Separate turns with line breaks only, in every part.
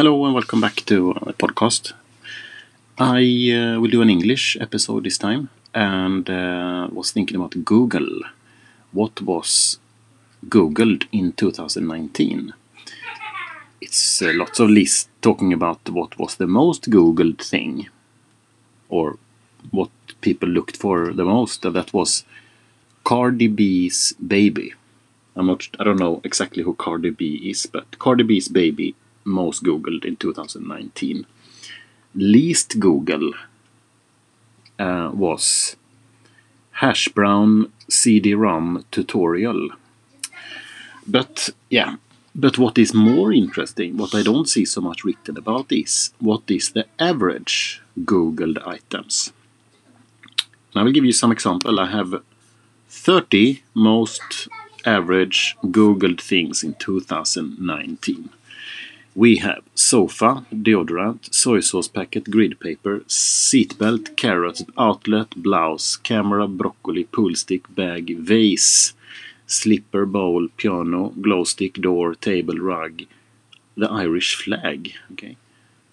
Hello and welcome back to the podcast. I uh, will do an English episode this time and uh, was thinking about Google. What was Googled in 2019? It's uh, lots of lists talking about what was the most Googled thing or what people looked for the most. And that was Cardi B's baby. I'm not, I don't know exactly who Cardi B is, but Cardi B's baby most Googled in 2019. Least Google uh, was hash brown CD-ROM tutorial. But yeah, but what is more interesting, what I don't see so much written about is what is the average Googled items. And I will give you some example. I have 30 most average Googled things in 2019. We have sofa, deodorant, soy sauce packet, grid paper, seatbelt, carrots, outlet, blouse, camera, broccoli, poolstick, bag, vase, slipper, bowl, piano, glowstick, door, table, rug, the Irish flag. Okay,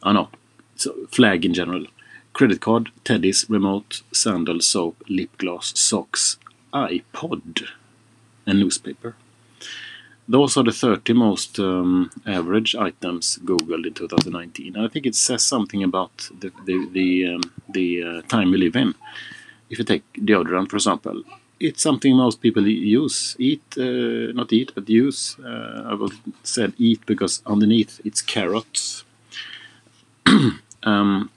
oh no, so flag in general. Credit card, teddies, remote, sandal, soap, lip gloss, socks, iPod, and newspaper. Those are the 30 most um, average items Googled in 2019. And I think it says something about the the the, um, the uh, time we live in. If you take deodorant, for example, it's something most people use, eat, uh, not eat, but use. Uh, I would said eat because underneath it's carrots. um,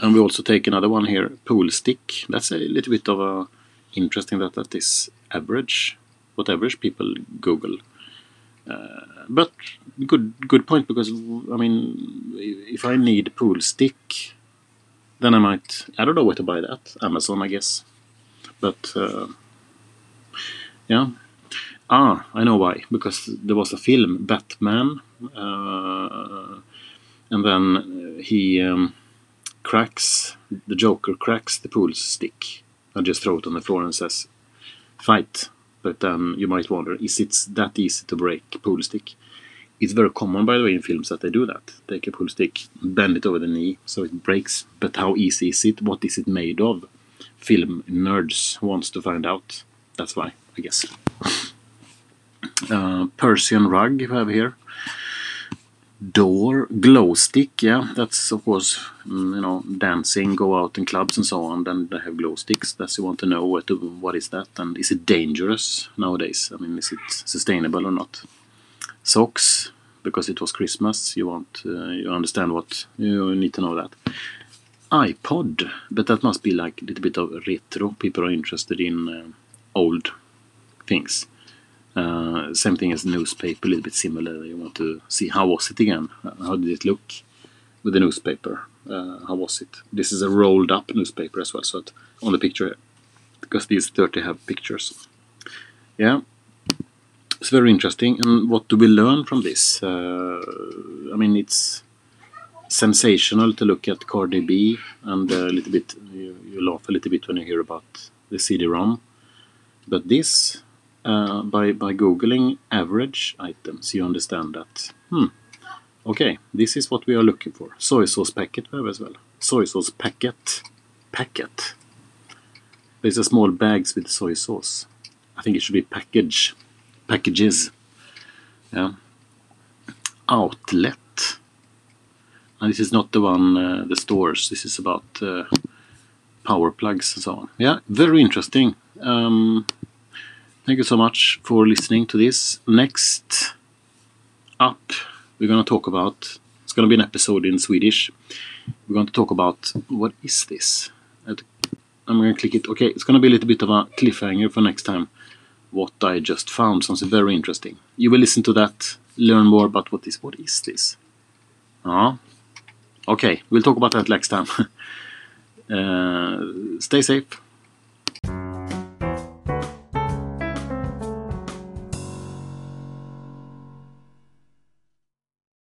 and we also take another one here, pool stick. That's a little bit of a interesting that that is average, what average people Google. Uh, but good good point because I mean if I need pool stick then I might I don't know where to buy that. Amazon I guess. But uh, yeah. Ah I know why. Because there was a film Batman uh, and then he um, cracks the Joker cracks the pool stick. And just throw it on the floor and says fight but then you might wonder, is it that easy to break pool stick? It's very common, by the way, in films that they do that. Take a pool stick, bend it over the knee so it breaks. But how easy is it? What is it made of? Film nerds wants to find out. That's why, I guess. Uh, Persian rug you have here door glow stick yeah that's of course mm, you know dancing go out in clubs and so on then they have glow sticks that's you want to know what, to, what is that and is it dangerous nowadays? I mean is it sustainable or not? Socks because it was christmas you want uh, you understand what you need to know that. ipod but that must be like a little bit of retro people are interested in uh, old things uh, same thing as newspaper, a little bit similar. You want to see how was it again? How did it look with the newspaper? Uh, how was it? This is a rolled up newspaper as well, so on the picture because these 30 have pictures. Yeah, it's very interesting. And what do we learn from this? Uh, I mean, it's sensational to look at Cardi B, and a little bit you, you laugh a little bit when you hear about the CD-ROM. But this uh, by, by googling average items you understand that hmm okay this is what we are looking for. Soy sauce packet we have as well. Soy sauce packet packet. There's a small bags with soy sauce. I think it should be package packages. Yeah. Outlet. And this is not the one uh, the stores. This is about uh, power plugs and so on. Yeah very interesting. Um, Thank you so much for listening to this. Next up, we're going to talk about, it's going to be an episode in Swedish. We're going to talk about, what is this? I'm going to click it. Okay, it's going to be a little bit of a cliffhanger for next time. What I just found sounds very interesting. You will listen to that, learn more about what is, what is this? Ah, okay, we'll talk about that next time. uh, stay safe.